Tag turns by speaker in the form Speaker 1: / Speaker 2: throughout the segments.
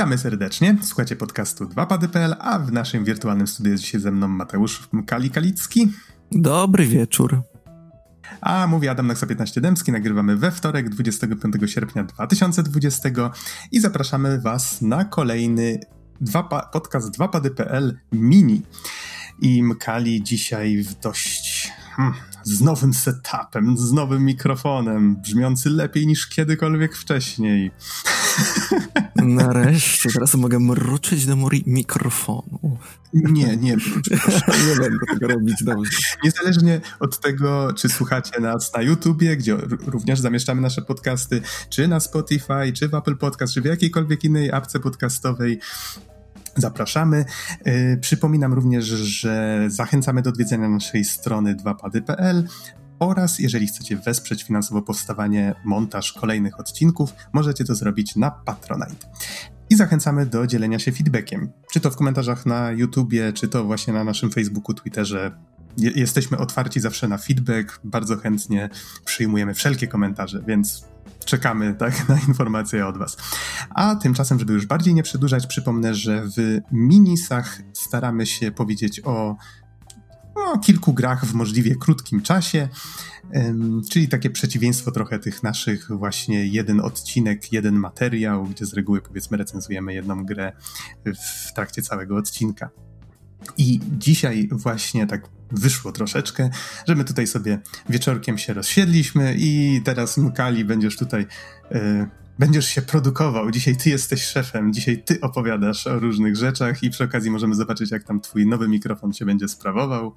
Speaker 1: Witamy serdecznie. Słuchacie podcastu 2pady.pl, a w naszym wirtualnym studiu jest dzisiaj ze mną Mateusz Kali-Kalicki.
Speaker 2: Dobry wieczór.
Speaker 1: A mówi Adam Naksa 15 Dębski. Nagrywamy we wtorek, 25 sierpnia 2020 i zapraszamy Was na kolejny dwa podcast 2pady.pl mini. I Mkali dzisiaj w dość hmm, z nowym setupem, z nowym mikrofonem, brzmiący lepiej niż kiedykolwiek wcześniej.
Speaker 2: Nareszcie, teraz mogę mruczyć do mikrofonu.
Speaker 1: Nie, nie
Speaker 2: nie będę tego robić dobrze.
Speaker 1: Niezależnie od tego, czy słuchacie nas na YouTubie, gdzie również zamieszczamy nasze podcasty, czy na Spotify, czy w Apple Podcast, czy w jakiejkolwiek innej apce podcastowej, Zapraszamy. Yy, przypominam również, że zachęcamy do odwiedzenia naszej strony 2pady.pl oraz jeżeli chcecie wesprzeć finansowo powstawanie, montaż kolejnych odcinków, możecie to zrobić na Patronite. I zachęcamy do dzielenia się feedbackiem. Czy to w komentarzach na YouTubie, czy to właśnie na naszym Facebooku, Twitterze. jesteśmy otwarci zawsze na feedback, bardzo chętnie przyjmujemy wszelkie komentarze, więc czekamy tak, na informacje od Was. A tymczasem, żeby już bardziej nie przedłużać, przypomnę, że w minisach staramy się powiedzieć o o kilku grach w możliwie krótkim czasie, czyli takie przeciwieństwo trochę tych naszych właśnie jeden odcinek, jeden materiał, gdzie z reguły powiedzmy recenzujemy jedną grę w trakcie całego odcinka. I dzisiaj właśnie tak wyszło troszeczkę, że my tutaj sobie wieczorkiem się rozsiedliśmy i teraz Mukali będziesz tutaj y, będziesz się produkował. Dzisiaj ty jesteś szefem, dzisiaj ty opowiadasz o różnych rzeczach i przy okazji możemy zobaczyć, jak tam twój nowy mikrofon się będzie sprawował.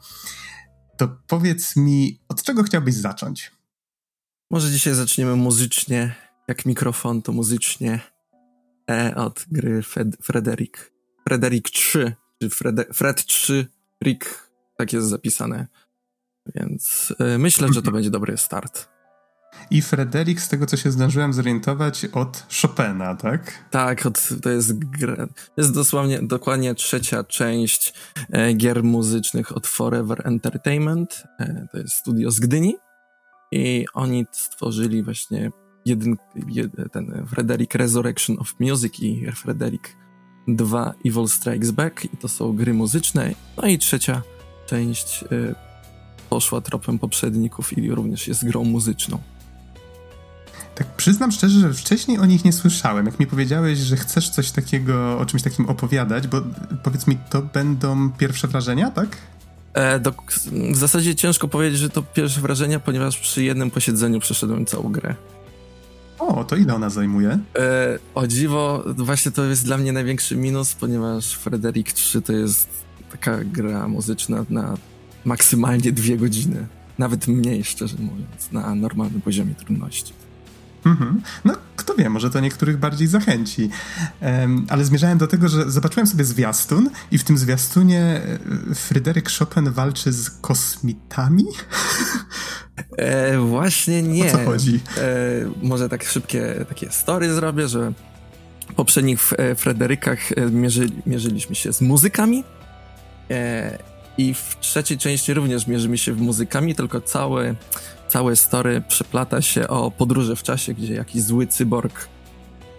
Speaker 1: To powiedz mi, od czego chciałbyś zacząć?
Speaker 2: Może dzisiaj zaczniemy muzycznie. Jak mikrofon, to muzycznie e, od gry Fred, Frederick. Frederick 3, czy Frede, Fred 3, Rick, tak jest zapisane. Więc e, myślę, że to będzie dobry start.
Speaker 1: I Frederick, z tego co się zdążyłem zorientować, od Chopina, tak?
Speaker 2: Tak, od, to jest gra, to jest dosłownie, dokładnie trzecia część e, gier muzycznych od Forever Entertainment. E, to jest studio z Gdyni i oni stworzyli właśnie jeden, jeden, ten Frederick Resurrection of Music i Frederick 2 Evil Strikes Back i to są gry muzyczne. No i trzecia część e, poszła tropem poprzedników i również jest grą muzyczną.
Speaker 1: Tak przyznam szczerze, że wcześniej o nich nie słyszałem. Jak mi powiedziałeś, że chcesz coś takiego, o czymś takim opowiadać, bo powiedz mi, to będą pierwsze wrażenia, tak?
Speaker 2: E, do, w zasadzie ciężko powiedzieć, że to pierwsze wrażenia, ponieważ przy jednym posiedzeniu przeszedłem całą grę.
Speaker 1: O, to ile ona zajmuje?
Speaker 2: E, o dziwo, właśnie to jest dla mnie największy minus, ponieważ Frederick 3 to jest taka gra muzyczna na maksymalnie dwie godziny. Nawet mniej, szczerze mówiąc, na normalnym poziomie trudności.
Speaker 1: Mhm. No, kto wie, może to niektórych bardziej zachęci. Um, ale zmierzałem do tego, że zobaczyłem sobie zwiastun i w tym zwiastunie e, Fryderyk Chopin walczy z kosmitami?
Speaker 2: E, właśnie nie.
Speaker 1: O co chodzi?
Speaker 2: E, może tak szybkie takie story zrobię, że w poprzednich e, Frederykach e, mierzy, mierzyliśmy się z muzykami e, i w trzeciej części również mierzymy się w muzykami, tylko całe całe story przeplata się o podróże w czasie, gdzie jakiś zły cyborg,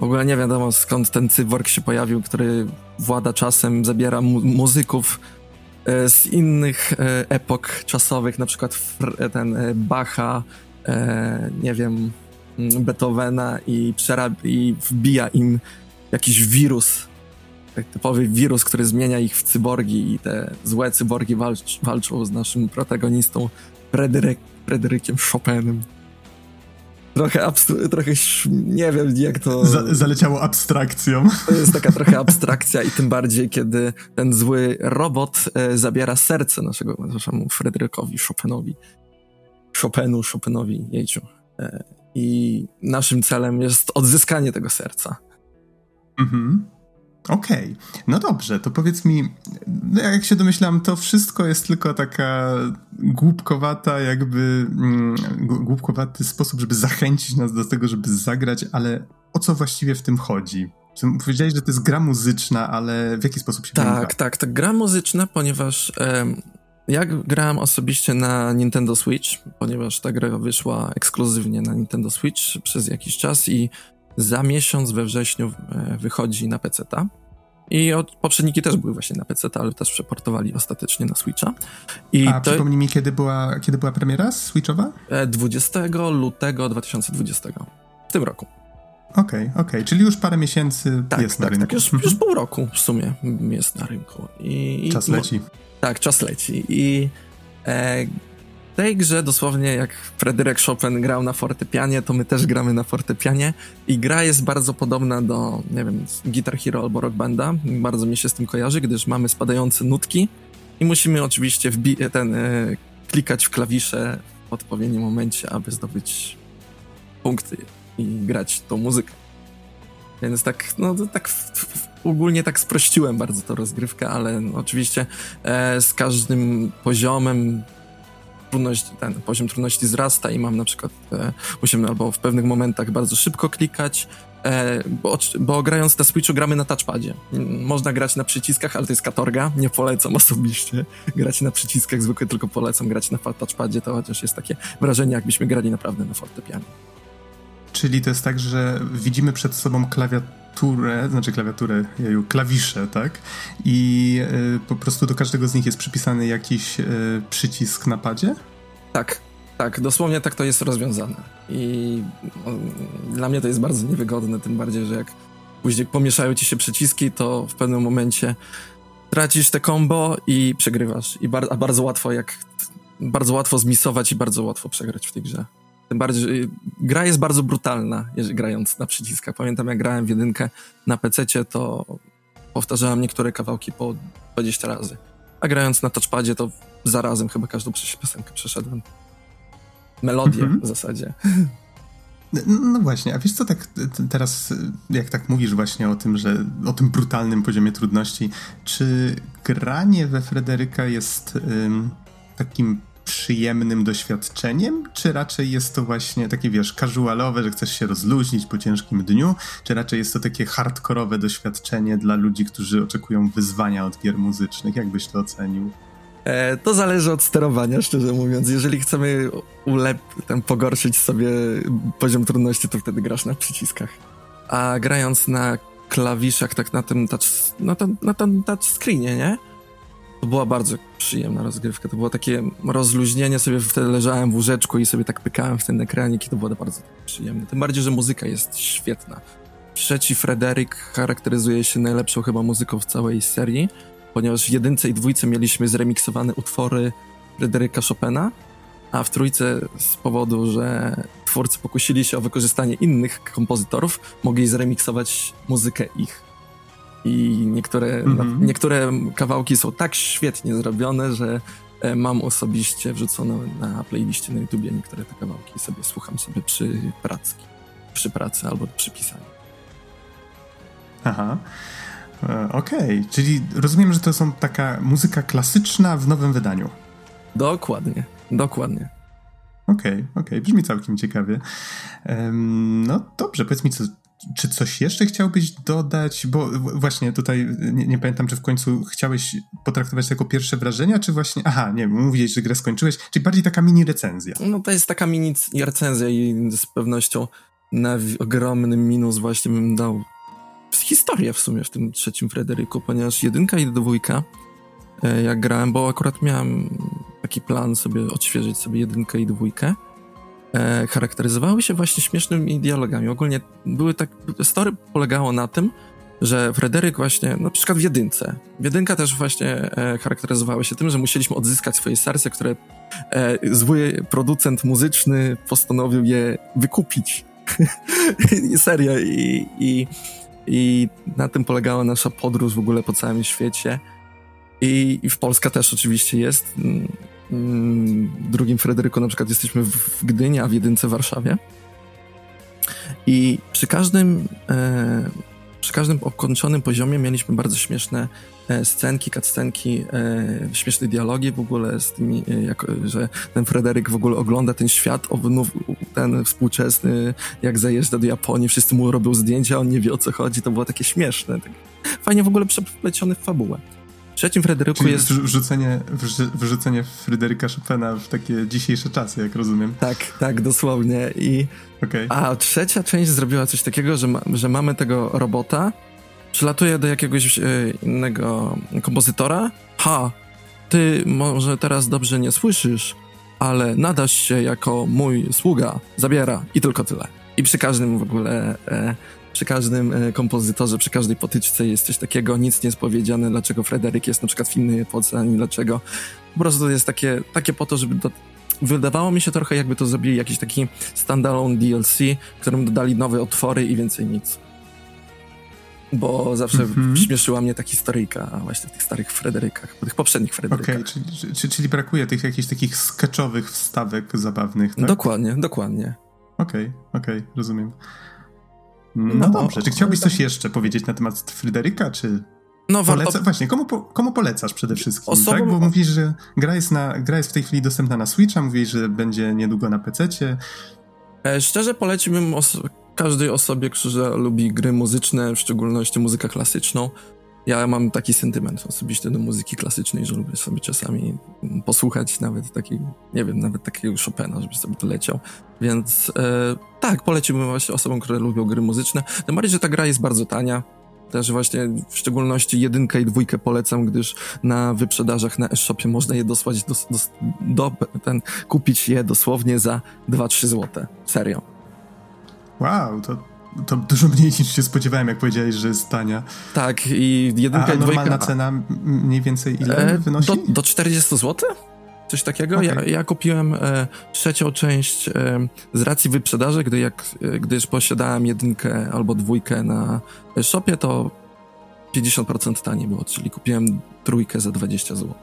Speaker 2: w ogóle nie wiadomo skąd ten cyborg się pojawił, który włada czasem, zabiera mu muzyków e, z innych e, epok czasowych, na przykład ten e, Bacha, nie wiem, mm, Beethovena i, i wbija im jakiś wirus, tak typowy wirus, który zmienia ich w cyborgi i te złe cyborgi walcz, walczą z naszym protagonistą Fryderyk, Fryderykiem Chopinem. Trochę, trochę nie wiem jak to...
Speaker 1: Za zaleciało abstrakcją.
Speaker 2: To jest taka trochę abstrakcja i tym bardziej, kiedy ten zły robot e, zabiera serce naszego, naszemu Fryderykowi Chopinowi. Chopinu, Chopinowi, jejciu. E, I naszym celem jest odzyskanie tego serca.
Speaker 1: Mhm. Okej, okay. no dobrze, to powiedz mi, no jak się domyślam, to wszystko jest tylko taka głupkowata, jakby mm, głupkowaty sposób, żeby zachęcić nas do tego, żeby zagrać, ale o co właściwie w tym chodzi? Powiedziałeś, że to jest gra muzyczna, ale w jaki sposób się
Speaker 2: Tak, gra? tak, tak, gra muzyczna, ponieważ um, ja grałem osobiście na Nintendo Switch, ponieważ ta gra wyszła ekskluzywnie na Nintendo Switch przez jakiś czas i za miesiąc we wrześniu e, wychodzi na PC-ta. I od, poprzedniki też były właśnie na PC, ale też przeportowali ostatecznie na Switcha.
Speaker 1: I A to... przypomnij mi, kiedy była, kiedy była premiera Switchowa?
Speaker 2: 20 lutego 2020. W tym roku.
Speaker 1: Okej, okay, okej, okay. czyli już parę miesięcy
Speaker 2: tak,
Speaker 1: jest
Speaker 2: tak,
Speaker 1: na rynku.
Speaker 2: Tak, już, już pół roku w sumie jest na rynku.
Speaker 1: I, czas leci.
Speaker 2: tak, czas leci. I e, tej grze dosłownie jak Fryderyk Chopin grał na fortepianie, to my też gramy na fortepianie i gra jest bardzo podobna do, nie wiem, Guitar Hero albo Rock Banda. Bardzo mi się z tym kojarzy, gdyż mamy spadające nutki i musimy oczywiście ten, e, klikać w klawisze w odpowiednim momencie, aby zdobyć punkty i grać tą muzykę. Więc tak, no tak ogólnie tak sprościłem bardzo tą rozgrywkę, ale no, oczywiście e, z każdym poziomem trudność, ten poziom trudności wzrasta i mam na przykład, e, musimy albo w pewnych momentach bardzo szybko klikać, e, bo, bo grając na Switchu gramy na touchpadzie. Można grać na przyciskach, ale to jest katorga, nie polecam osobiście grać na przyciskach, zwykle tylko polecam grać na touchpadzie, to chociaż jest takie wrażenie, jakbyśmy grali naprawdę na fortepianie.
Speaker 1: Czyli to jest tak, że widzimy przed sobą klawiaturę, znaczy klawiaturę, jeju, klawisze, tak? I y, po prostu do każdego z nich jest przypisany jakiś y, przycisk na padzie?
Speaker 2: Tak, tak, dosłownie tak to jest rozwiązane. I no, dla mnie to jest bardzo niewygodne, tym bardziej, że jak później pomieszają ci się przyciski, to w pewnym momencie tracisz te combo i przegrywasz. I bar a bardzo łatwo jak bardzo łatwo zmisować i bardzo łatwo przegrać w tej grze. Tym bardziej, y, gra jest bardzo brutalna, grając na przyciskach. Pamiętam, jak grałem w jedynkę na PC, to powtarzałem niektóre kawałki po 20 razy. A grając na touchpadzie, to zarazem chyba każdą piosenkę przeszedłem. Melodię mhm. w zasadzie.
Speaker 1: No, no właśnie, a wiesz co, tak teraz, jak tak mówisz właśnie o tym, że o tym brutalnym poziomie trudności, czy granie we Frederyka jest ym, takim przyjemnym doświadczeniem, czy raczej jest to właśnie takie, wiesz, casualowe, że chcesz się rozluźnić po ciężkim dniu, czy raczej jest to takie hardkorowe doświadczenie dla ludzi, którzy oczekują wyzwania od gier muzycznych? Jak byś to ocenił?
Speaker 2: E, to zależy od sterowania, szczerze mówiąc. Jeżeli chcemy ulep ten pogorszyć sobie poziom trudności, to wtedy grasz na przyciskach. A grając na klawiszach, tak na tym touch, na, ten, na tym touchscreenie, nie? To była bardzo przyjemna rozgrywka. To było takie rozluźnienie, sobie wtedy leżałem w łóżeczku i sobie tak pykałem w ten ekranik i to było bardzo przyjemne. Tym bardziej, że muzyka jest świetna. Trzeci Frederick charakteryzuje się najlepszą chyba muzyką w całej serii, ponieważ w jedynce i dwójce mieliśmy zremiksowane utwory Fryderyka Chopina, a w trójce z powodu, że twórcy pokusili się o wykorzystanie innych kompozytorów, mogli zremiksować muzykę ich. I niektóre, mm -hmm. niektóre kawałki są tak świetnie zrobione, że e, mam osobiście wrzucone na playliście na YouTubie niektóre te kawałki sobie słucham sobie przy pracy, przy pracy albo przy pisaniu.
Speaker 1: Aha. E, okej, okay. czyli rozumiem, że to są taka muzyka klasyczna w nowym wydaniu.
Speaker 2: Dokładnie, dokładnie.
Speaker 1: Okej, okay, okej, okay. brzmi całkiem ciekawie. Um, no dobrze, powiedz mi, co, czy coś jeszcze chciałbyś dodać? Bo właśnie tutaj nie, nie, pamiętam, czy w końcu chciałeś potraktować jako pierwsze wrażenia, czy właśnie. Aha, nie, mówiłeś, że grę skończyłeś, czyli bardziej taka mini recenzja.
Speaker 2: No to jest taka mini recenzja i z pewnością na ogromny minus właśnie bym dał historię w sumie w tym trzecim Frederiku, ponieważ jedynka i dwójka, e, jak grałem, bo akurat miałem taki plan sobie odświeżyć sobie jedynkę i dwójkę, e, charakteryzowały się właśnie śmiesznymi dialogami. Ogólnie były tak, story polegało na tym, że Fryderyk właśnie, na przykład w jedynce, jedynka też właśnie e, charakteryzowała się tym, że musieliśmy odzyskać swoje serce, które e, zły producent muzyczny postanowił je wykupić. Serio i, i i na tym polegała nasza podróż w ogóle po całym świecie. I, i w Polska też oczywiście jest. Drugim Fryderyku na przykład jesteśmy w Gdyni, a w jedynce w Warszawie. I przy każdym, e, przy każdym okończonym poziomie mieliśmy bardzo śmieszne e, scenki, cutscenki, e, śmieszne dialogi w ogóle z tymi, e, jak, że ten Fryderyk w ogóle ogląda ten świat, ten współczesny, jak zajeżdża do Japonii, wszyscy mu robią zdjęcia, on nie wie o co chodzi, to było takie śmieszne. Tak. Fajnie w ogóle przepleciony w fabułę. Trzecim Fryderyku
Speaker 1: Czyli
Speaker 2: jest...
Speaker 1: Wrzucenie, wrzucenie Fryderyka Chopina w takie dzisiejsze czasy, jak rozumiem.
Speaker 2: Tak, tak, dosłownie. I... Okay. A trzecia część zrobiła coś takiego, że, ma, że mamy tego robota, przylatuje do jakiegoś e, innego kompozytora. Ha, ty może teraz dobrze nie słyszysz, ale nadasz się jako mój sługa, zabiera i tylko tyle. I przy każdym w ogóle, e, przy każdym e, kompozytorze, przy każdej potyczce jest coś takiego, nic nie jest powiedziane, dlaczego Frederick jest na przykład w innej epoce, ani dlaczego. Po prostu to jest takie, takie po to, żeby do, wydawało mi się trochę jakby to zrobili jakiś taki standalone DLC, którym dodali nowe otwory i więcej nic bo zawsze mm-hmm. śmieszyła mnie ta historyjka właśnie w tych starych Frederykach, tych poprzednich Frederykach.
Speaker 1: Okej, okay, czyli, czyli, czyli, brakuje tych jakichś takich sketchowych wstawek zabawnych, tak?
Speaker 2: Dokładnie, dokładnie.
Speaker 1: Okej, okay, okej, okay, rozumiem. No, no dobrze, czy chciałbyś coś jeszcze powiedzieć na temat Fryderyka, czy... No, Poleca... Właśnie, komu, po, komu polecasz przede wszystkim, Osobom... tak? Bo mówisz, że gra jest, na, gra jest w tej chwili dostępna na Switcha, mówisz, że będzie niedługo na PC-cie.
Speaker 2: E, szczerze poleciłbym os każdej osobie, która lubi gry muzyczne, w szczególności muzykę klasyczną. Ja mam taki sentyment osobiście do muzyki klasycznej, że lubię sobie czasami posłuchać nawet takiej, nie wiem, nawet takiego Chopina, żeby sobie to leciał. Więc e, tak, poleciłbym właśnie osobom, które lubią gry muzyczne. Tym bardziej, że ta gra jest bardzo tania. Też właśnie w szczególności jedynkę i dwójkę polecam, gdyż na wyprzedażach na e-shopie można je dosłać do, do, do, ten, kupić je dosłownie za 2-3 zł. Serio.
Speaker 1: Wow, to, to dużo mniej niż się spodziewałem, jak powiedziałeś, że jest tania.
Speaker 2: Tak, i jedynka
Speaker 1: a,
Speaker 2: i
Speaker 1: dwójka... normalna cena mniej więcej ile e, wynosi?
Speaker 2: Do, do 40 zł? Coś takiego. Okay. Ja, ja, kupiłem e, trzecią część e, z racji wyprzedaży, gdy jak, e, gdyż posiadałem jedynkę albo dwójkę na shopie, to 50% taniej było, czyli kupiłem trójkę za 20 zł.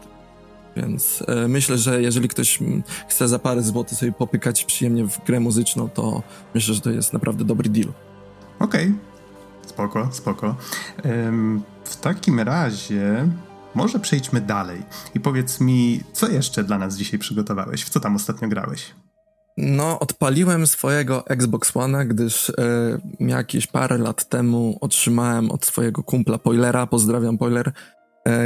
Speaker 2: Więc e, myślę, że jeżeli ktoś chce za parę złotych sobie popykać przyjemnie w grę muzyczną, to myślę, że to jest naprawdę dobry deal.
Speaker 1: Okej, okay. spoko, spoko. W takim razie może przejdźmy dalej i powiedz mi, co jeszcze dla nas dzisiaj przygotowałeś? W co tam ostatnio grałeś?
Speaker 2: No, odpaliłem swojego Xbox One, gdyż y, jakieś parę lat temu otrzymałem od swojego kumpla Poilera, pozdrawiam Poiler,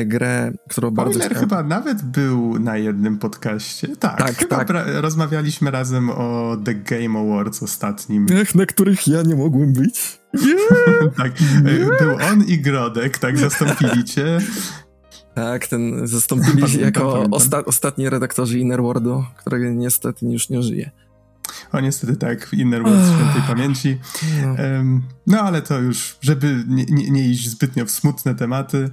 Speaker 2: grę, którą
Speaker 1: Spoiler bardzo... chyba nawet był na jednym podcaście. Tak, tak chyba tak. rozmawialiśmy razem o The Game Awards ostatnim.
Speaker 2: Ech, na których ja nie mogłem być.
Speaker 1: Yeah. tak, yeah. był on i Grodek, tak, zastąpili cię.
Speaker 2: Tak, ten zastąpili jako osta ostatni redaktorzy Innerworldu, którego niestety już nie żyje.
Speaker 1: O niestety tak, Inner World świętej pamięci. Um, no ale to już, żeby nie, nie, nie, iść zbytnio w smutne tematy.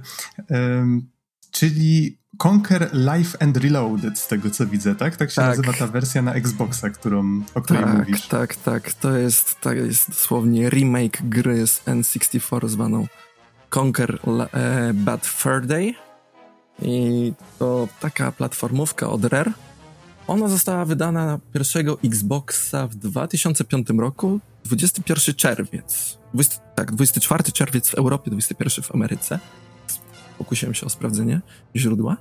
Speaker 1: Um, czyli Conquer Life and Reloaded, z tego co widzę, tak? Tak się tak. nazywa ta wersja na Xboxa, którą, o której
Speaker 2: tak,
Speaker 1: mówisz.
Speaker 2: Tak, tak, to jest, to jest dosłownie remake gry z N64 zwaną Conquer e, Bad Fur Day. I to taka platformówka od Rare, ona została wydana na pierwszego Xboxa w 2005 roku, 21 czerwiec. 20, tak, 24 czerwiec w Europie, 21 w Ameryce. Pokusiłem się o sprawdzenie źródła.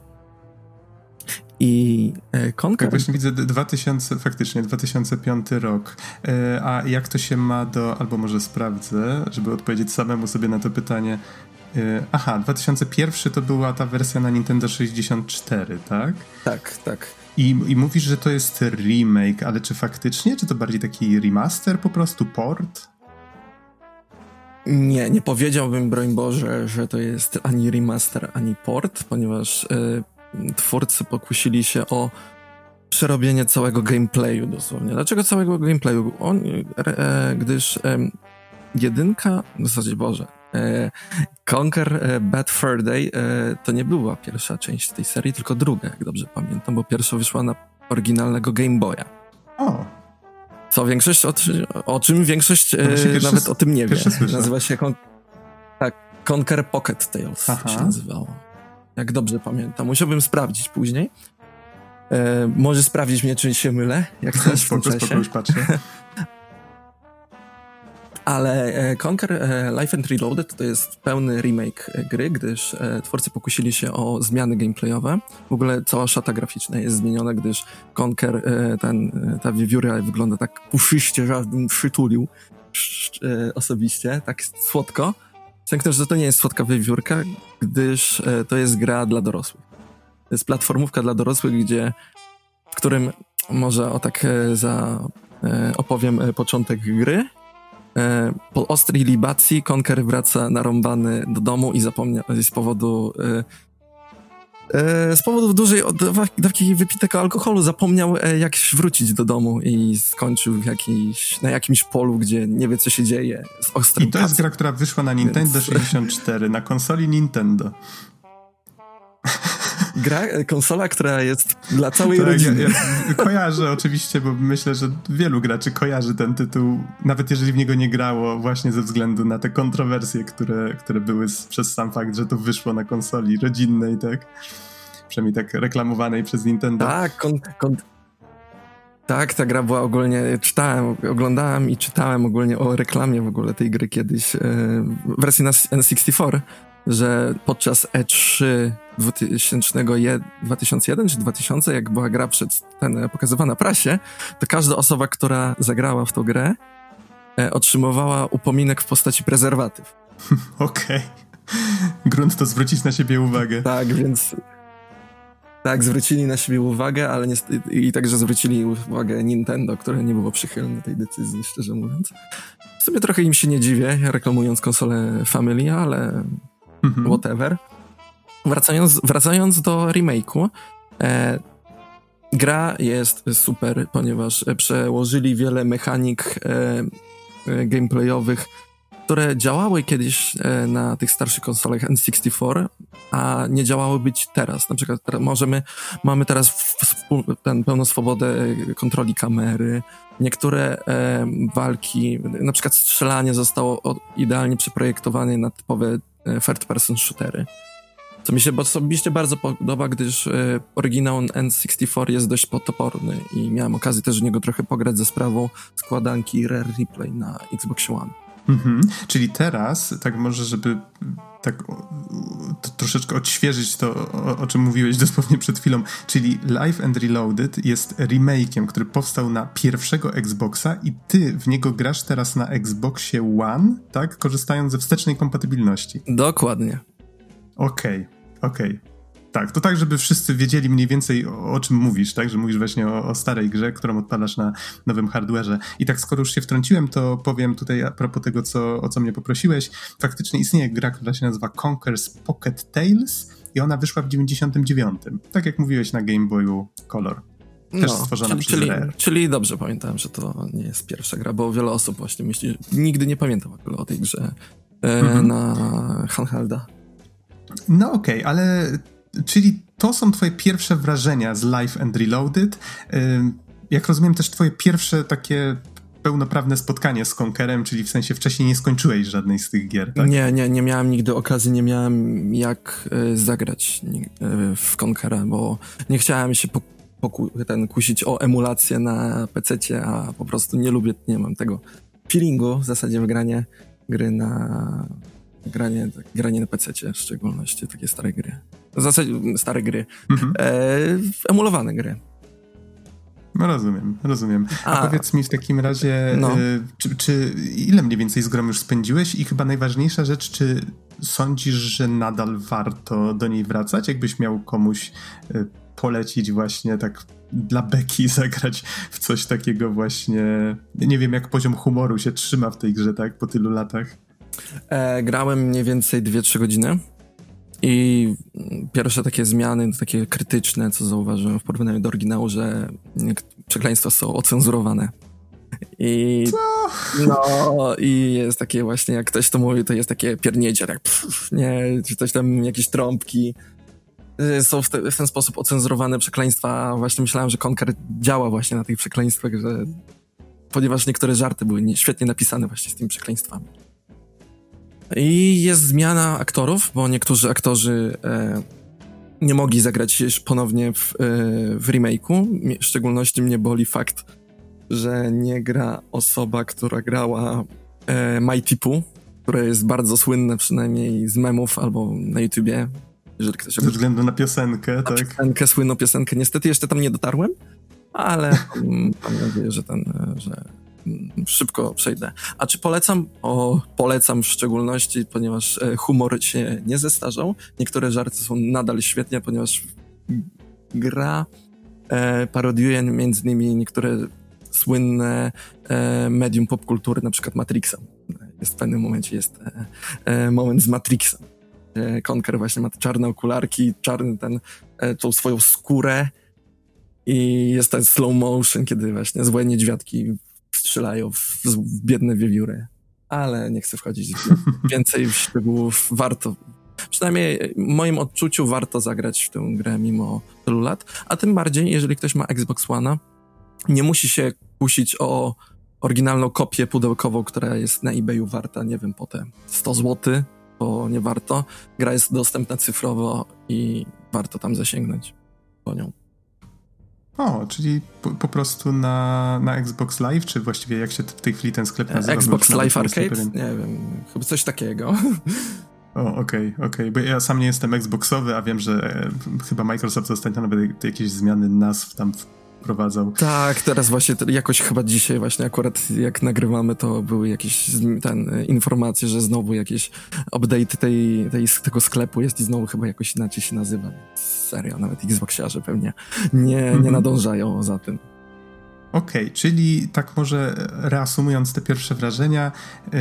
Speaker 2: I e, Conker...
Speaker 1: Tak, właśnie widzę 2000, faktycznie 2005 rok. E, a jak to się ma do, albo może sprawdzę, żeby odpowiedzieć samemu sobie na to pytanie. E, aha, 2001 to była ta wersja na Nintendo 64, tak?
Speaker 2: Tak, tak.
Speaker 1: I, I mówisz, że to jest remake, ale czy faktycznie? Czy to bardziej taki remaster po prostu, port?
Speaker 2: Nie, nie powiedziałbym, broń Boże, że to jest ani remaster, ani port, ponieważ y, twórcy pokusili się o przerobienie całego gameplayu dosłownie. Dlaczego całego gameplayu? On, e, gdyż e, jedynka, w zasadzie Boże, E, Conquer e, Bad Fur Day e, to nie była pierwsza część tej serii, tylko druga, jak dobrze pamiętam, bo pierwsza wyszła na oryginalnego Game Boya.
Speaker 1: O.
Speaker 2: Co większość, o, o czym większość no nawet o tym nie wie. Nazywa się Con tak, Conquer Pocket Tales Aha. się nazywało. Jak dobrze pamiętam. Musiałbym sprawdzić później. E, może sprawdzić mnie, czy się mylę, jak chcesz w tym czasie. Spoko, już patrzę. Ale e, Conquer e, Life and Reloaded to jest pełny remake e, gry, gdyż twórcy pokusili się o zmiany gameplayowe. W ogóle cała szata graficzna jest zmieniona, gdyż Conquer, ten, ta wiewióra wygląda tak puszyście, że bym przytulił osobiście, tak słodko. Przemknę, że to nie jest słodka wywiórka, gdyż e, to jest gra dla dorosłych. To jest platformówka dla dorosłych, gdzie, w którym może o tak e, za e, opowiem e, początek gry. E, po ostrej libacji Conker wraca narąbany do domu i zapomnia z powodu e, e, z powodu dużej dawki wypitego alkoholu zapomniał jak wrócić do domu i skończył w jakiejś, na jakimś polu, gdzie nie wie co się dzieje
Speaker 1: I to jest gra, która wyszła na Nintendo
Speaker 2: Więc-
Speaker 1: 64, na konsoli Nintendo.
Speaker 2: Gra, konsola, która jest dla całej
Speaker 1: Tak, ja,
Speaker 2: rodziny.
Speaker 1: ja kojarzę oczywiście, bo myślę, że wielu graczy kojarzy ten tytuł, nawet jeżeli w niego nie grało, właśnie ze względu na te kontrowersje, które, które były z, przez sam fakt, że to wyszło na konsoli rodzinnej, tak? Przynajmniej tak reklamowanej przez Nintendo.
Speaker 2: Tak, kon, kon, tak, ta gra była ogólnie, czytałem, oglądałem i czytałem ogólnie o reklamie w ogóle tej gry kiedyś e, w wersji na N64, że podczas E3 2001, 2001 czy 2000, jak była gra przed ten, pokazywana prasie, to każda osoba, która zagrała w tą grę, e, otrzymywała upominek w postaci prezerwatyw.
Speaker 1: Okej. Grunt to zwrócić na siebie uwagę.
Speaker 2: Tak, więc. Tak, zwrócili na siebie uwagę, ale niestety, i także zwrócili uwagę Nintendo, które nie było przychylne tej decyzji, szczerze mówiąc. W sumie trochę im się nie dziwię, reklamując konsolę Family, ale
Speaker 1: Mhm.
Speaker 2: whatever. Wracając, wracając do remake'u, e, gra jest super, ponieważ przełożyli wiele mechanik e, e, gameplayowych, które działały kiedyś e, na tych starszych konsolach N64, a nie działały być teraz. Na przykład teraz możemy, mamy teraz w, w, ten, pełną swobodę e, kontroli kamery. Niektóre e, walki, na przykład strzelanie zostało o, idealnie przeprojektowane na typowe third person shootery. Co mi się osobiście bardzo podoba, gdyż e, oryginał N64 jest dość potoporny i miałem okazję też w niego trochę pograć ze sprawą składanki Rare Replay na Xbox One.
Speaker 1: Mhm. Czyli teraz, tak może, żeby tak to troszeczkę odświeżyć to, o, o, czym mówiłeś dosłownie przed chwilą, czyli Live and Reloaded jest remake'iem, który powstał na pierwszego Xboxa i ty w niego grasz teraz na Xboxie One, tak? Korzystając ze wstecznej kompatybilności.
Speaker 2: Dokładnie.
Speaker 1: Okej, okay, okej. Okay. Tak, to tak, żeby wszyscy wiedzieli mniej więcej o, o czym mówisz, tak? Że mówisz właśnie o, o, starej grze, którą odpalasz na nowym hardwareze. I tak, skoro już się wtrąciłem, to powiem tutaj a propos tego, co, o co mnie poprosiłeś. Faktycznie istnieje gra, która się nazywa Conker's Pocket Tales i ona wyszła w 99. Tak jak mówiłeś na Game Boyu Color. Też
Speaker 2: no,
Speaker 1: stworzona
Speaker 2: czyli,
Speaker 1: przez
Speaker 2: czyli,
Speaker 1: Rare.
Speaker 2: czyli dobrze pamiętałem, że to nie jest pierwsza gra, bo wiele osób właśnie myśli, nigdy nie pamiętam w ogóle o tej grze e, mhm. na handhelda.
Speaker 1: No okej, okay, ale czyli to są twoje pierwsze wrażenia z Live and Reloaded. Jak rozumiem też twoje pierwsze takie pełnoprawne spotkanie z Conkerem, czyli w sensie wcześniej nie skończyłeś żadnej z tych gier, tak?
Speaker 2: Nie, nie, nie miałem nigdy okazji, nie miałem jak y, zagrać y, w Conkera, bo nie chciałem się poku ten, kusić o emulację na PC, a po prostu nie lubię, nie mam tego feelingu w zasadzie w granie gry na granie, granie na PC, w szczególności takie stare gry. W zasadzie stare gry. Mhm. E, emulowane gry.
Speaker 1: No rozumiem, rozumiem. A, A, powiedz mi w takim razie, no. y, czy, czy, ile mniej więcej z grą już spędziłeś i chyba najważniejsza rzecz, czy sądzisz, że nadal warto do niej wracać? Jakbyś miał komuś y, polecić właśnie tak dla beki zagrać w coś takiego właśnie, nie wiem jak poziom humoru się trzyma w tej grze, tak, po tylu latach?
Speaker 2: E, grałem mniej więcej 2-3 godziny. I pierwsze takie zmiany, takie krytyczne, co zauważyłem w porównaniu do oryginału, że przekleństwa są ocenzurowane. I
Speaker 1: co?
Speaker 2: no i jest takie właśnie, jak ktoś to mówi, to jest takie piernięcie, tak pff, nie, czy coś tam, jakieś trąbki. Są w, te, w ten sposób ocenzurowane przekleństwa. Właśnie myślałem, że Conker działa właśnie na tych przekleństwach, że ponieważ niektóre żarty były świetnie napisane właśnie z tymi przekleństwami. I jest zmiana aktorów, bo niektórzy aktorzy e, nie mogli zagrać ponownie w, e, w remake'u. W szczególności mnie boli fakt, że nie gra osoba, która grała e, Mighty Pooh, które jest bardzo słynne przynajmniej z memów albo na YouTubie. Jeżeli ktoś
Speaker 1: Ze względu na piosenkę, na tak?
Speaker 2: Piosenkę, słynną piosenkę. Niestety jeszcze tam nie dotarłem, ale mam nadzieję, że ten, że mm, szybko przejdę. A czy polecam? O, polecam w szczególności, ponieważ e, humor się nie zestarzał. Niektóre żarty są nadal świetnie, ponieważ gra e, parodiuje między innymi niektóre słynne e, medium popkultury, na przykład Matrixa. Jest w pewnym momencie jest e, e, moment z Matrixem. Conker właśnie ma czarne okularki, czarny ten, e, tą swoją skórę i jest ten slow motion, kiedy właśnie złe niedźwiadki strzelają w, w biedne wiewióry. Ale nie chcę wchodzić w więcej w szczegółów. Warto, przynajmniej w moim odczuciu warto zagrać w tę grę mimo tylu lat. A tym bardziej, jeżeli ktoś ma Xbox One, nie musi się kusić o oryginalną kopię pudełkową, która jest na eBayu warta, nie wiem, potem 100 zł, bo nie warto. Gra jest dostępna cyfrowo i warto tam zasięgnąć po nią.
Speaker 1: O, czyli po, po, prostu na, na Xbox Live, czy właściwie jak się w tej chwili ten sklep nazywa?
Speaker 2: Xbox Live Arcade? Nie wiem, chyba coś takiego.
Speaker 1: O, okej, okay, okej, okay. bo ja sam nie jestem Xboxowy, a wiem, że e, chyba Microsoft ostatnio nawet jakieś zmiany nazw tam wprowadzał.
Speaker 2: Tak, teraz właśnie jakoś chyba dzisiaj właśnie akurat jak nagrywamy, to były jakieś ten, e, informacje, że znowu jakieś update tej, tej, tego sklepu jest i znowu chyba jakoś inaczej się nazywa. Serio, nawet Xboxiarze pewnie nie, nie mhm. nadążają za tym.
Speaker 1: Okej, okay, czyli tak może reasumując te pierwsze wrażenia, yy,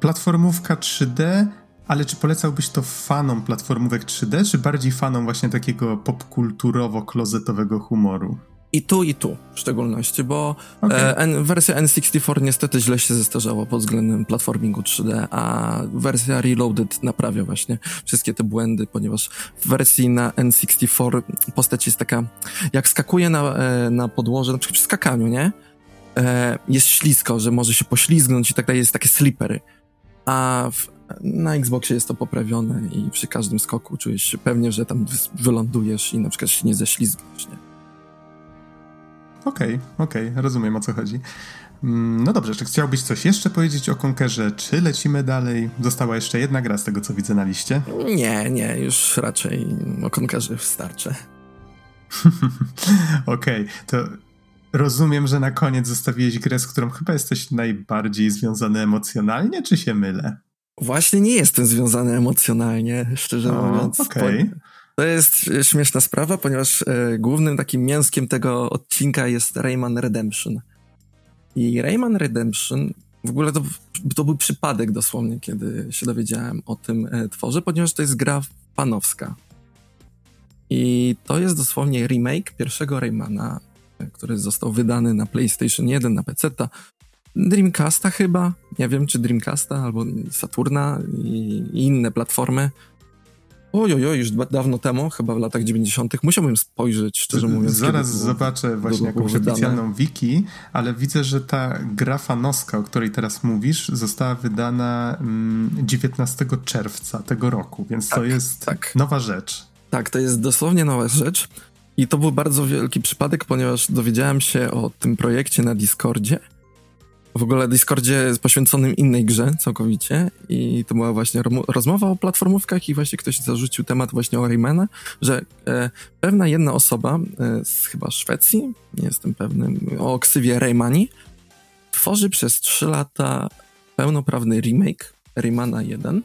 Speaker 1: platformówka 3D ale czy polecałbyś to fanom platformówek 3D, czy bardziej fanom właśnie takiego popkulturowo-klozetowego humoru?
Speaker 2: I tu, i tu w szczególności, bo okay. e, wersja N64 niestety źle się zestarzała pod względem platformingu 3D, a wersja Reloaded naprawia właśnie wszystkie te błędy, ponieważ w wersji na N64 postać jest taka, jak skakuje na, e, na podłoże, na przykład przy skakaniu, nie? E, jest ślisko, że może się poślizgnąć i tak dalej, jest takie slippery. A w na Xboxie jest to poprawione i przy każdym skoku czujesz się pewnie, że tam wylądujesz i na przykład się nie ześlizgniesz, nie?
Speaker 1: Okej, okay, okej, okay, rozumiem o co chodzi. Mm, no dobrze, czy chciałbyś coś jeszcze powiedzieć o Conkerze, czy lecimy dalej? Została jeszcze jedna gra z tego, co widzę na liście.
Speaker 2: Nie, nie, już raczej o Conkerze starczy.
Speaker 1: Okej, okay, to rozumiem, że na koniec zostawiłeś grę, z którą chyba jesteś najbardziej związany emocjonalnie, czy się mylę?
Speaker 2: Właśnie nie jestem związany emocjonalnie, szczerze o, mówiąc.
Speaker 1: Okay.
Speaker 2: To jest śmieszna sprawa, ponieważ e, głównym takim mięskiem tego odcinka jest Rayman Redemption. I Rayman Redemption, w ogóle to, to był przypadek dosłownie, kiedy się dowiedziałem o tym e, tworze, ponieważ to jest gra panowska. I to jest dosłownie remake pierwszego Raymana, e, który został wydany na PlayStation 1, na PC, Dreamcasta chyba, nie wiem czy Dreamcasta albo Saturna i, i inne platformy. Ojojoj, już dawno temu, chyba w latach 90. Musiałbym spojrzeć, szczerze mówiąc.
Speaker 1: Zaraz zobaczę właśnie jakąś wydane. oficjalną wiki, ale widzę, że ta gra fanowska, o której teraz mówisz, została wydana 19 mm, czerwca tego roku, więc tak, to jest tak. nowa rzecz.
Speaker 2: Tak, to jest dosłownie nowa rzecz. I to był bardzo wielki przypadek, ponieważ dowiedziałem się o tym projekcie na Discordzie w ogóle Discordzie poświęconym innej grze całkowicie i to była właśnie rozmowa o platformówkach i właśnie ktoś zarzucił temat właśnie o Raymana, że e, pewna jedna osoba e, z chyba Szwecji, nie jestem pewny, o ksywie Raymani, tworzy przez 3 lata pełnoprawny remake Raymana 1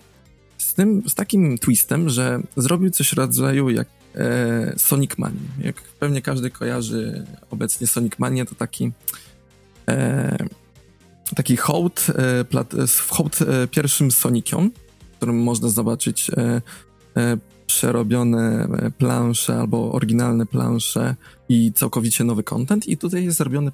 Speaker 2: z tym, z takim twistem, że zrobił coś rodzaju jak e, Sonic Mania. Jak pewnie każdy kojarzy obecnie Sonic Mania, to taki e, taki hołd, e, hołd e, pierwszym Soniciom, w którym można zobaczyć e, przerobione plansze albo oryginalne plansze i całkowicie nowy content i tutaj jest zrobiony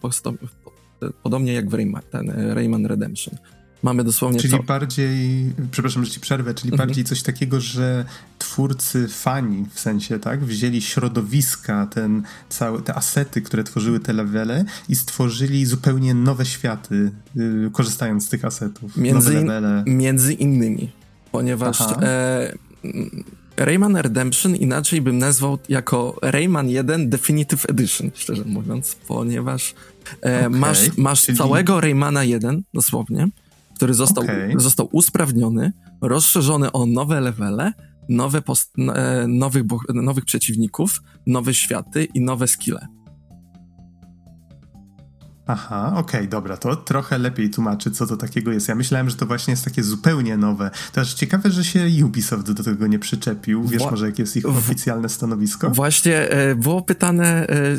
Speaker 2: podobnie jak w Rayman, ten Rayman Redemption. Mamy dosłownie
Speaker 1: Czyli to... bardziej, przepraszam, że ci przerwę, czyli mhm. bardziej coś takiego, że twórcy, fani w sensie, tak, wzięli środowiska, ten, całe, te asety, które tworzyły te levele i stworzyli zupełnie nowe światy, yy, korzystając z tych asetów.
Speaker 2: Między, in, między innymi, ponieważ e, Rayman Redemption inaczej bym nazwał jako Rayman 1 Definitive Edition, szczerze mówiąc, ponieważ e, okay, masz, masz czyli... całego Raymana 1, dosłownie, który został, okay. został usprawniony, rozszerzony o nowe levele, nowe post, e, nowych, nowych przeciwników, nowe światy i nowe skille.
Speaker 1: Aha, okej, okay, dobra, to trochę lepiej tłumaczy, co to takiego jest. Ja myślałem, że to właśnie jest takie zupełnie nowe. To aż ciekawe, że się Ubisoft do tego nie przyczepił. Wiesz Wła może, jakie jest ich oficjalne stanowisko?
Speaker 2: Właśnie e, było pytane, e,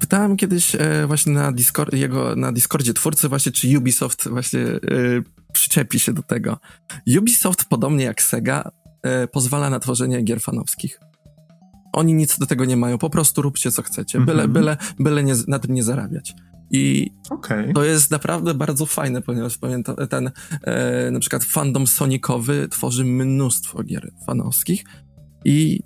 Speaker 2: pytałem kiedyś e, właśnie na, Discord, jego, na Discordzie twórcy właśnie, czy Ubisoft właśnie przyczepi się do tego. Ubisoft, podobnie jak Sega, pozwala na tworzenie gier fanowskich. Oni nic do tego nie mają, po prostu róbcie co chcecie, byle, mm -hmm. byle, byle nie, na tym nie zarabiać. I okay. to jest naprawdę bardzo fajne, ponieważ pamiętam, ten e, na przykład fandom sonikowy tworzy mnóstwo gier fanowskich i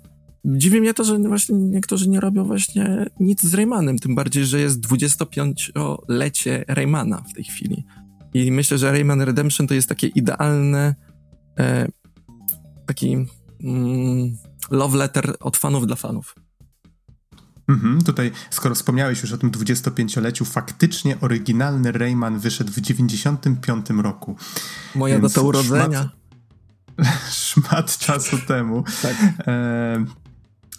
Speaker 2: dziwi mnie to, że właśnie niektórzy nie robią właśnie nic z Raymanem, tym bardziej, że jest 25-lecie Raymana w tej chwili. I myślę, że Rayman Redemption to jest takie idealne e, taki mm, love letter od fanów dla fanów.
Speaker 1: Mhm, tutaj, skoro wspomniałeś już o tym 25-leciu, faktycznie oryginalny Rayman wyszedł w 95 roku.
Speaker 2: Moja data urodzenia.
Speaker 1: Szmat, szmat czasu temu. Tak. E,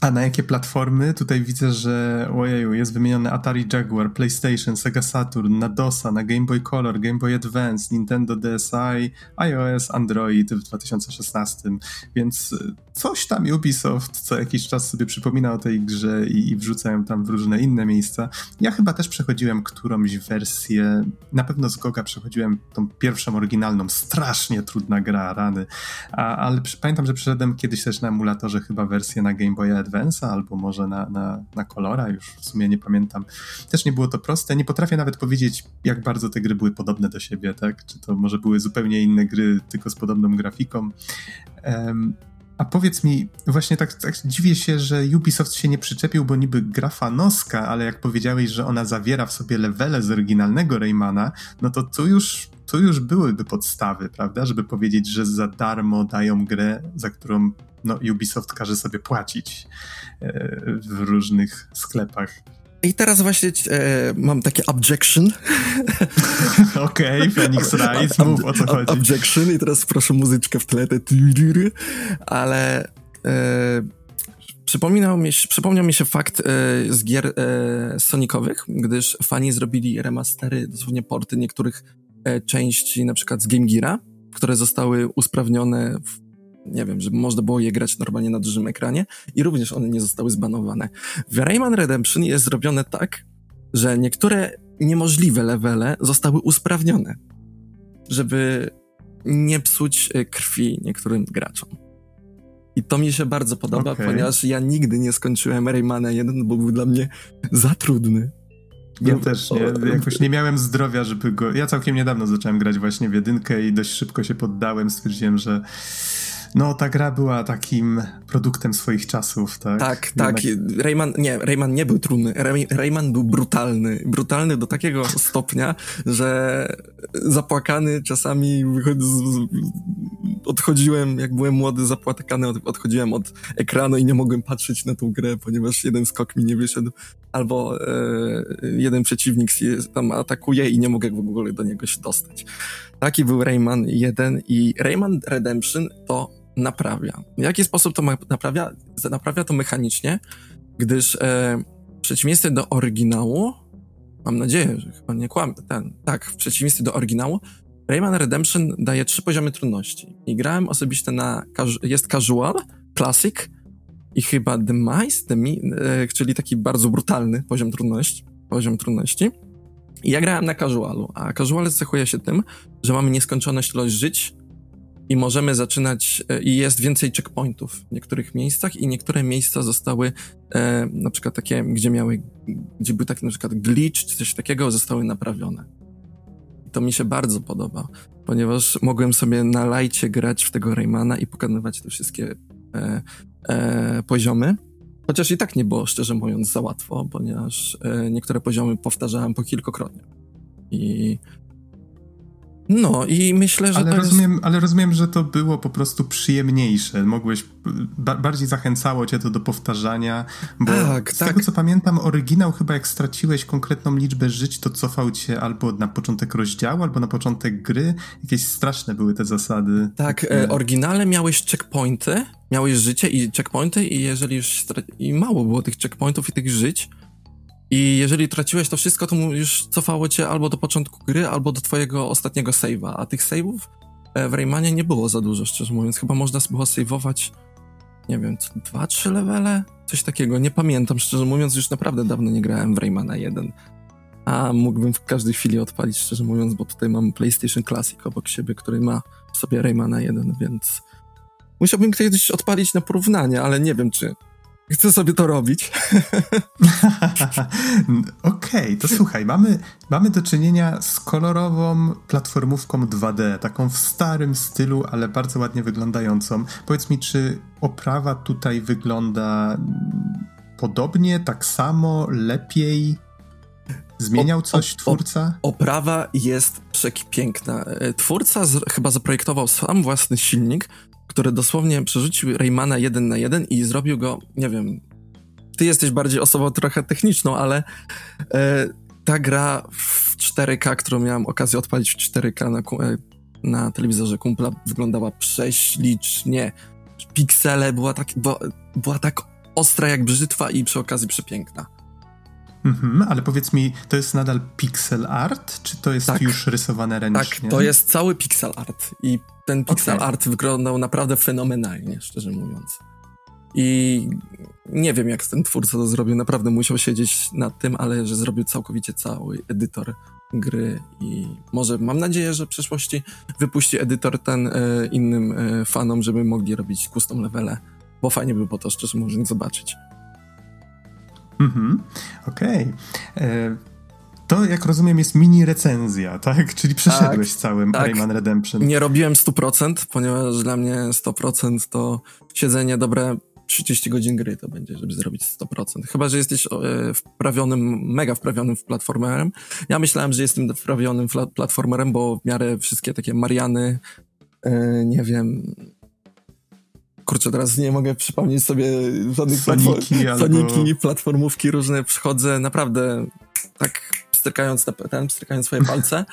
Speaker 1: a na jakie platformy? Tutaj widzę, że ojeju, jest wymieniony Atari Jaguar, PlayStation, Sega Saturn, na DOSa, na Game Boy Color, Game Boy Advance, Nintendo DSi, iOS, Android w 2016, więc coś tam Ubisoft co jakiś czas sobie przypomina o tej grze i, i wrzucają tam w różne inne miejsca. Ja chyba też przechodziłem którąś wersję, na pewno z Goga przechodziłem tą pierwszą oryginalną, strasznie trudna gra, rany, A, ale pamiętam, że przeszedłem kiedyś też na emulatorze chyba wersję na Game Boy Advance'a albo może na, na, na Colora, już w sumie nie pamiętam. Też nie było to proste, nie potrafię nawet powiedzieć, jak bardzo te gry były podobne do siebie, tak? Czy to może były zupełnie inne gry, tylko z podobną grafiką. A powiedz mi, właśnie tak, tak dziwię się, że Ubisoft się nie przyczepił, bo niby gra fanoska, ale jak powiedziałeś, że ona zawiera w sobie levele z oryginalnego Raymana, no to tu już, tu już byłyby podstawy, prawda? Żeby powiedzieć, że za darmo dają grę, za którą no, Ubisoft każe sobie płacić e, w różnych sklepach.
Speaker 2: I teraz właśnie e, mam takie objection.
Speaker 1: Okej, okay, Phoenix Rise, mów o co chodzi.
Speaker 2: Objection i teraz proszę muzyczkę w tle, te ale e, przypominał mi, przypomniał mi się fakt e, z gier e, sonikowych, gdyż fani zrobili remastery, dosłownie porty niektórych e, części, na przykład z Game Geara, które zostały usprawnione w nie wiem, żeby można było je grać normalnie na dużym ekranie i również one nie zostały zbanowane. W Rayman Redemption jest zrobione tak, że niektóre niemożliwe levele zostały usprawnione, żeby nie psuć e, krwi niektórym graczom. I to mi się bardzo podoba, okay. ponieważ ja nigdy nie skończyłem Raymana 1, bo był dla mnie za trudny.
Speaker 1: Ja no, też nie, jakoś nie miałem zdrowia, żeby go... Ja całkiem niedawno zacząłem grać właśnie w jedynkę i dość szybko się poddałem, stwierdziłem, że no, ta gra była takim produktem swoich czasów, tak?
Speaker 2: Tak, tak. Rayman, nie, Rayman nie był trudny. Ray, Rayman był brutalny. Brutalny do takiego stopnia, że zapłakany czasami odchodziłem, jak byłem młody, zapłakany, odchodziłem od ekranu i nie mogłem patrzeć na tą grę, ponieważ jeden skok mi nie wyszedł, albo e, jeden przeciwnik tam atakuje i nie mogę w ogóle do niego się dostać. Taki był Rayman 1 i Rayman Redemption to naprawia. W jaki sposób to naprawia? Naprawia to mechanicznie, gdyż e, w przeciwieństwie do oryginału, mam nadzieję, że chyba nie kłamę, ten, tak, w przeciwieństwie do oryginału, Rayman Redemption daje trzy poziomy trudności. I grałem osobiście na, jest casual, classic i chyba demise, demi, e, czyli taki bardzo brutalny poziom trudności, poziom trudności. I ja grałem na casualu, a casual cechuje się tym, że mamy nieskończoność ilość żyć, i możemy zaczynać, e, i jest więcej checkpointów w niektórych miejscach i niektóre miejsca zostały e, na przykład takie, gdzie miały, gdzie był taki na przykład glitch czy coś takiego, zostały naprawione. I to mi się bardzo podoba, ponieważ mogłem sobie na lajcie grać w tego Raymana i pokonywać te wszystkie e, e, poziomy. Chociaż i tak nie było, szczerze mówiąc, za łatwo, ponieważ e, niektóre poziomy powtarzałem po kilkokrotnie. I no i myślę, że.
Speaker 1: Ale, rozumiem, jest... ale rozumiem, że to było po prostu przyjemniejsze. Mogłeś. Ba bardziej zachęcało cię to do powtarzania. Bo tak, z tak. tego co pamiętam, oryginał chyba jak straciłeś konkretną liczbę żyć, to cofał cię albo na początek rozdziału, albo na początek gry. Jakieś straszne były te zasady.
Speaker 2: Tak, e, oryginale miałeś checkpointy, miałeś życie i checkpointy, i jeżeli już. I mało było tych checkpointów i tych żyć, I jeżeli traciłeś to wszystko, to już cofało cię albo do początku gry, albo do twojego ostatniego save'a. A tych save'ów e, w Raymanie nie było za dużo, szczerze mówiąc. Chyba można było save'ować, nie wiem, dwa, trzy levele? Coś takiego. Nie pamiętam, szczerze mówiąc, już naprawdę dawno nie grałem w Raymana 1. A mógłbym w każdej chwili odpalić, szczerze mówiąc, bo tutaj mam PlayStation Classic obok siebie, który ma w sobie Raymana 1, więc musiałbym kiedyś odpalić na porównanie, ale nie wiem, czy chcę sobie to robić.
Speaker 1: Okej, okay, to słuchaj, mamy, mamy do czynienia z kolorową platformówką 2D, taką w starym stylu, ale bardzo ładnie wyglądającą. Powiedz mi, czy oprawa tutaj wygląda podobnie, tak samo, lepiej? Zmieniał coś twórca?
Speaker 2: oprawa jest przepiękna. E, twórca z, chyba zaprojektował sam własny silnik, który dosłownie przerzucił Raymana jeden na jeden i zrobił go, nie wiem, ty jesteś bardziej osobą trochę techniczną, ale e, ta gra w 4K, którą miałem okazję odpalić w 4K na, e, na telewizorze kumpla, wyglądała prześlicznie. Piksele była tak, była, była tak ostra jak brzytwa i przy okazji przepiękna.
Speaker 1: Mhm, ale powiedz mi, to jest nadal pixel art, czy to jest tak. już rysowane ręcznie?
Speaker 2: Tak, to jest cały pixel art i ten pixel okay. art wyglądał naprawdę fenomenalnie, szczerze mówiąc. I nie wiem, jak ten twórca to zrobił. Naprawdę musiał siedzieć nad tym, ale że zrobił całkowicie cały edytor gry i może mam nadzieję, że w przyszłości wypuści edytor ten e, innym e, fanom, żeby mogli robić custom levele, bo fajnie by było to szczerze mówiąc zobaczyć.
Speaker 1: Mhm, okej. Okay. To, jak rozumiem, jest mini recenzja, tak? Czyli przeszedłeś tak, całym tak. Rayman Redemption.
Speaker 2: Nie robiłem 100%, ponieważ dla mnie 100% to siedzenie dobre 30 godzin gry to będzie, żeby zrobić 100%. Chyba, że jesteś e, wprawionym, mega wprawionym w platformerem. Ja myślałem, że jestem wprawionym platformerem, bo w miarę wszystkie takie Mariany, e, nie wiem, kurczę, teraz nie mogę przypomnieć sobie żadnych
Speaker 1: Soniki,
Speaker 2: platform, Soniki platformówki różne. Przychodzę naprawdę tak strykając, ten, strykając swoje palce.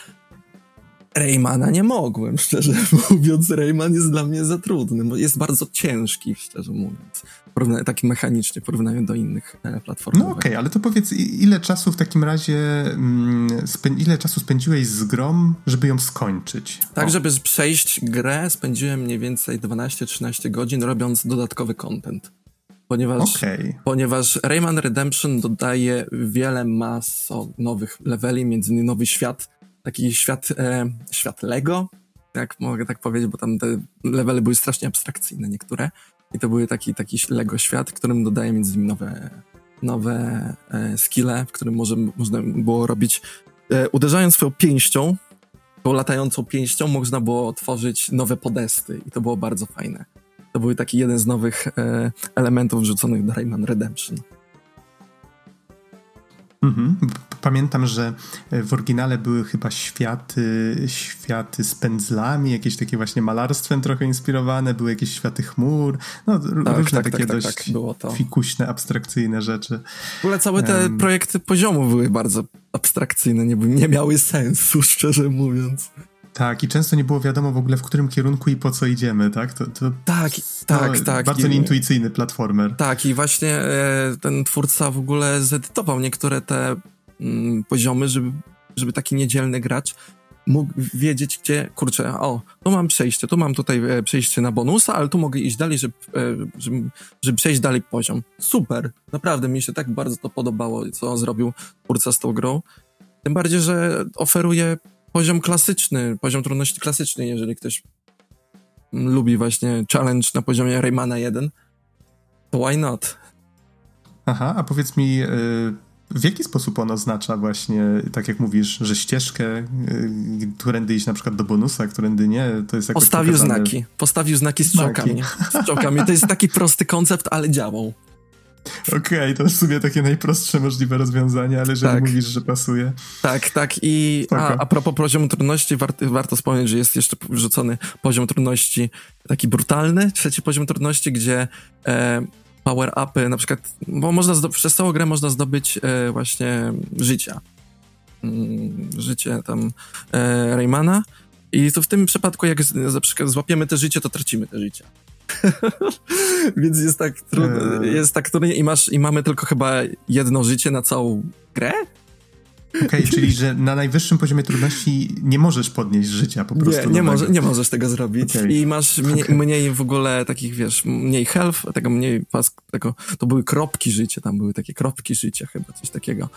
Speaker 2: Raymana nie mogłem, szczerze mówiąc. Rayman jest dla mnie za trudny, bo jest bardzo ciężki, szczerze mówiąc. Porównanie, taki mechanicznie w porównaniu do innych e, platform.
Speaker 1: No okej, okay, ale to powiedz, ile czasu w takim razie, mm, ile czasu spędziłeś z grą, żeby ją skończyć?
Speaker 2: Tak, o. żeby przejść grę, spędziłem mniej więcej 12-13 godzin, robiąc dodatkowy content ponieważ, okay. ponieważ Rayman Redemption dodaje wiele mas nowych leveli, między innymi nowy świat, taki świat, e, świat Lego, jak mogę tak powiedzieć, bo tam te levely były strasznie abstrakcyjne niektóre i to były taki, taki Lego świat, którym dodaje między innymi nowe, nowe e, skille, w którym może, można było robić e, uderzając swoją pięścią, tą latającą pięścią można było tworzyć nowe podesty i to było bardzo fajne. To był taki jeden z nowych e, elementów wrzuconych do Rayman Redemption.
Speaker 1: Mhm. Pamiętam, że w oryginale były chyba światy, światy z pędzlami, jakieś takie właśnie malarstwem trochę inspirowane, były jakieś światy chmur, no tak, różne tak, takie tak, tak dość tak, było to. fikuśne, abstrakcyjne rzeczy.
Speaker 2: W ogóle całe te um, projekty poziomu były bardzo abstrakcyjne, nie, nie miały sensu, szczerze mówiąc.
Speaker 1: Tak, i często nie było wiadomo w ogóle, w którym kierunku i po co idziemy, tak? To, to
Speaker 2: tak, tak, tak.
Speaker 1: Bardzo nieintuicyjny platformer.
Speaker 2: Tak, i właśnie e, ten twórca w ogóle zedytował niektóre te mm, poziomy, żeby, żeby taki niedzielny gracz mógł wiedzieć, gdzie, kurczę, o, tu mam przejście, tu mam tutaj e, przejście na bonusa, ale tu mogę iść dalej, żeby, e, żeby, żeby przejść dalej poziom. Super, naprawdę mi się tak bardzo to podobało, co zrobił twórca z tą grą. Tym bardziej, że oferuje poziom klasyczny, poziom trudności klasyczny, jeżeli ktoś lubi właśnie challenge na poziomie Raymana 1, to why not?
Speaker 1: Aha, a powiedz mi, y, w jaki sposób on oznacza właśnie, tak jak mówisz, że ścieżkę, y, którędy iść na przykład do bonusa, którędy nie, to jest jakoś
Speaker 2: Postawił pokazane... znaki, postawił znaki z czołkami. Z czołkami. To jest taki prosty koncept, ale działał.
Speaker 1: Okej, okay, to jest w sumie takie najprostsze możliwe rozwiązanie, ale jeżeli tak. mówisz, że pasuje.
Speaker 2: Tak, tak. I a, a propos poziomu trudności, warto, warto wspomnieć, że jest jeszcze wrzucony poziom trudności taki brutalny, trzeci poziom trudności, gdzie e, power-upy, na przykład, bo można przez całą grę można zdobyć e, właśnie życia. Mm, życie tam e, Raymana. I to w tym przypadku, jak z, złapiemy te życie, to tracimy te życie. Więc jest tak trudno, eee. jest tak trudno i masz, i mamy tylko chyba jedno życie na całą grę?
Speaker 1: Okej, okay, czyli że na najwyższym poziomie trudności nie możesz podnieść życia po prostu.
Speaker 2: Nie, nie, może, nie możesz tego zrobić. Okay. I masz mniej, okay. mniej, w ogóle takich, wiesz, mniej health, tego mniej pas, tego, to były kropki życia, tam były takie kropki życia chyba, coś takiego.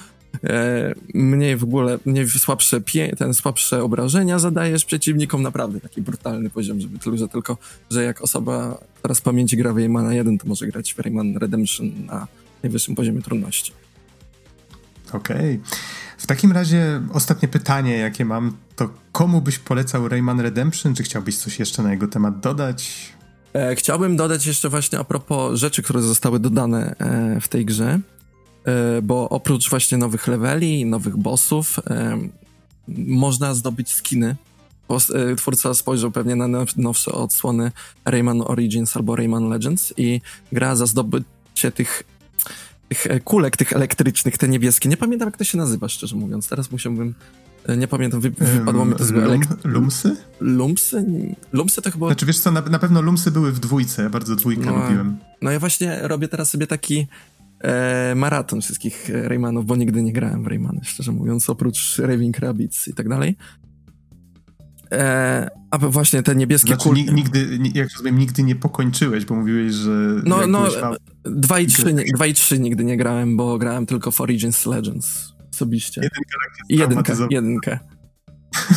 Speaker 2: E, mniej w ogóle, mniej słabsze, pie, ten słabsze obrażenia zadajesz przeciwnikom, naprawdę taki brutalny poziom, żeby tylko, że tylko, że jak osoba teraz pamięci gra w Raymana 1, to może grać w Rayman Redemption na najwyższym poziomie trudności.
Speaker 1: Okej. Okay. Takim razie ostatnie pytanie, jakie mam, to komu byś polecał Rayman Redemption? Czy chciałbyś coś jeszcze na jego temat dodać?
Speaker 2: E, chciałbym dodać jeszcze właśnie a propos rzeczy, które zostały dodane e, w tej grze, e, bo oprócz właśnie nowych leveli, nowych bossów, e, można zdobyć skiny. E, twórca spojrzał pewnie na nowsze odsłony Rayman Origins albo Rayman Legends i gra za zdobycie tych tych e, kulek, tych elektrycznych, te niebieskie. Nie pamiętam, jak to się nazywa, szczerze mówiąc. Teraz musiałbym... E, nie pamiętam, wy, wypadło mi to z
Speaker 1: Lum, Lumsy?
Speaker 2: Lumsy? Lumsy to chyba...
Speaker 1: Znaczy wiesz co, na, na pewno Lumsy były w dwójce, ja bardzo dwójkę no, lubiłem.
Speaker 2: No ja właśnie robię teraz sobie taki e, maraton wszystkich Raymanów, bo nigdy nie grałem w Raymany, szczerze mówiąc, oprócz Raving Rabbits i tak dalej. E, a właśnie te niebieskie
Speaker 1: znaczy, kulki. Nigdy, jak rozumiem, nigdy nie pokończyłeś, bo mówiłeś, że.
Speaker 2: No, no, 2 i 3, 2 i 3 nigdy nie grałem, bo grałem tylko w Origins Legends osobiście.
Speaker 1: Jedynkę,
Speaker 2: jedynkę, jedynkę.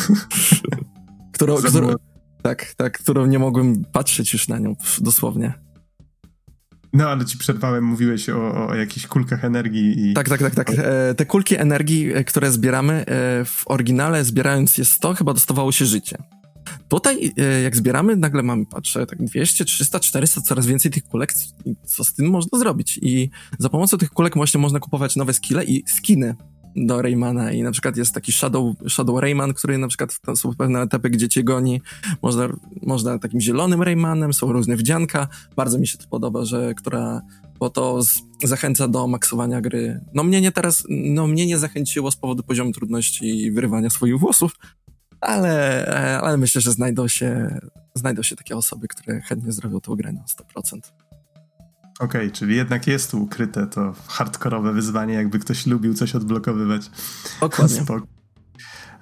Speaker 2: którą, którą, tak, tak, którą nie mogłem patrzeć już na nią, dosłownie.
Speaker 1: No, ale ci przerwałem, mówiłeś o, o jakichś kulkach energii i...
Speaker 2: Tak, tak, tak, tak. E, te kulki energii, e, które zbieramy e, w oryginale, zbierając je 100, chyba dostawało się życie. Tutaj, e, jak zbieramy, nagle mamy, patrzę, tak 200, 300, 400, coraz więcej tych kulek, co z tym można zrobić? I za pomocą tych kulek właśnie można kupować nowe skille i skiny do Raymana i na przykład jest taki Shadow, Shadow Rayman, który na przykład są pewne etapy, gdzie cię goni. Można, można takim zielonym Raymanem, są różne wdzianka. Bardzo mi się to podoba, że która, bo to z, zachęca do maksowania gry. No mnie nie teraz, no mnie nie zachęciło z powodu poziomu trudności i wyrywania swoich włosów, ale, ale myślę, że znajdą się, znajdą się takie osoby, które chętnie zrobią to grę na 100%.
Speaker 1: Okej, okay, czyli jednak jest tu ukryte to hardkorowe wyzwanie, jakby ktoś lubił coś odblokowywać.
Speaker 2: Dokładnie.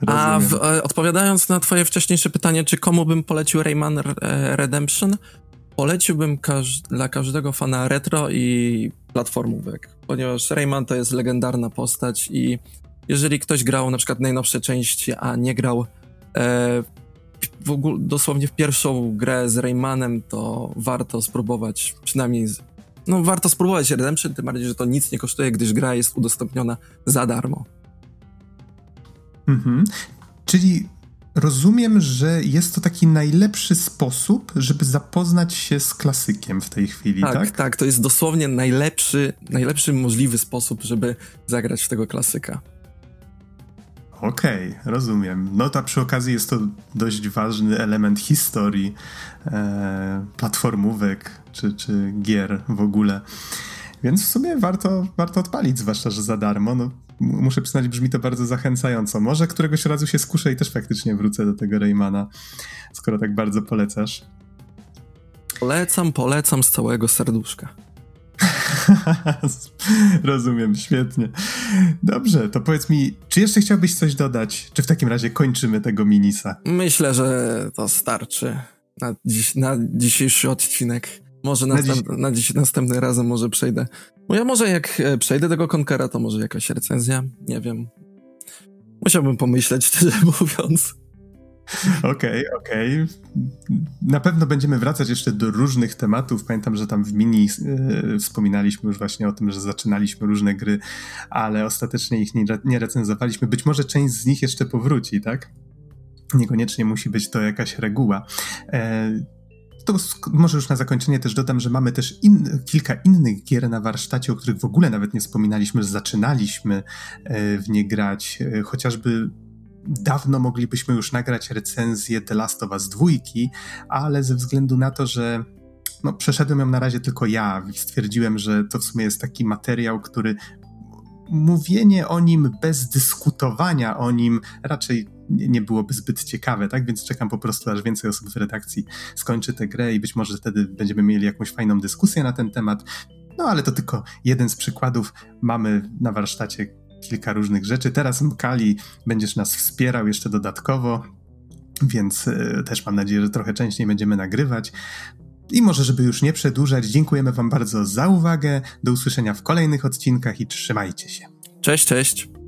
Speaker 2: A w, e, odpowiadając na twoje wcześniejsze pytanie, czy komu bym polecił Rayman e, Redemption, poleciłbym każ dla każdego fana retro i platformówek, ponieważ Rayman to jest legendarna postać i jeżeli ktoś grał na przykład najnowsze części, a nie grał e, w ogóle, dosłownie w pierwszą grę z Raymanem, to warto spróbować przynajmniej no warto spróbować Redemption, tym bardziej, że to nic nie kosztuje, gdyż gra jest udostępniona za darmo.
Speaker 1: Mhm. Czyli rozumiem, że jest to taki najlepszy sposób, żeby zapoznać się z klasykiem w tej chwili, tak? Tak,
Speaker 2: tak to jest dosłownie najlepszy, najlepszy możliwy sposób, żeby zagrać w tego klasyka.
Speaker 1: Okej, okay, rozumiem. No to przy okazji jest to dość ważny element historii e, platformówek czy, czy gier w ogóle. Więc w sumie warto, warto odpalić, zwłaszcza, że za darmo. No, muszę przyznać, brzmi to bardzo zachęcająco. Może któregoś razu się skuszę i też faktycznie wrócę do tego Raymana, skoro tak bardzo polecasz.
Speaker 2: Polecam, polecam z całego serduszka.
Speaker 1: Rozumiem, świetnie. Dobrze, to powiedz mi, czy jeszcze chciałbyś coś dodać? Czy w takim razie kończymy tego minisa?
Speaker 2: Myślę, że to starczy na, dziś, na dzisiejszy odcinek. Może na, dziś... na dziś, następnym razem może przejdę. Bo ja może jak e, przejdę tego Konkera, to może jakaś recenzja, nie wiem. Musiałbym pomyśleć, szczerze mówiąc.
Speaker 1: Okej, okay, okej. Okay. Na pewno będziemy wracać jeszcze do różnych tematów. Pamiętam, że tam w mini yy, wspominaliśmy już właśnie o tym, że zaczynaliśmy różne gry, ale ostatecznie ich nie, recenzowaliśmy. Być może część z nich jeszcze powróci, tak? Niekoniecznie musi być to jakaś reguła. E, to może już na zakończenie też dodam, że mamy też in, kilka innych gier na warsztacie, o których w ogóle nawet nie wspominaliśmy, że zaczynaliśmy e, w nie grać, e, chociażby dawno moglibyśmy już nagrać recenzję The Last of Us 2, ale ze względu na to, że no, przeszedłem ją na razie tylko ja, stwierdziłem, że to w sumie jest taki materiał, który mówienie o nim bez dyskutowania o nim raczej nie byłoby zbyt ciekawe, tak? Więc czekam po prostu, aż więcej osób w redakcji skończy tę grę i być może wtedy będziemy mieli jakąś fajną dyskusję na ten temat. No ale to tylko jeden z przykładów. Mamy na warsztacie kilka różnych rzeczy. Teraz Mkali będziesz nas wspierał jeszcze dodatkowo, więc y, też mam nadzieję, że trochę częściej będziemy nagrywać. I może, żeby już nie przedłużać, dziękujemy Wam bardzo za uwagę. Do usłyszenia w kolejnych odcinkach i trzymajcie się.
Speaker 2: Cześć, cześć.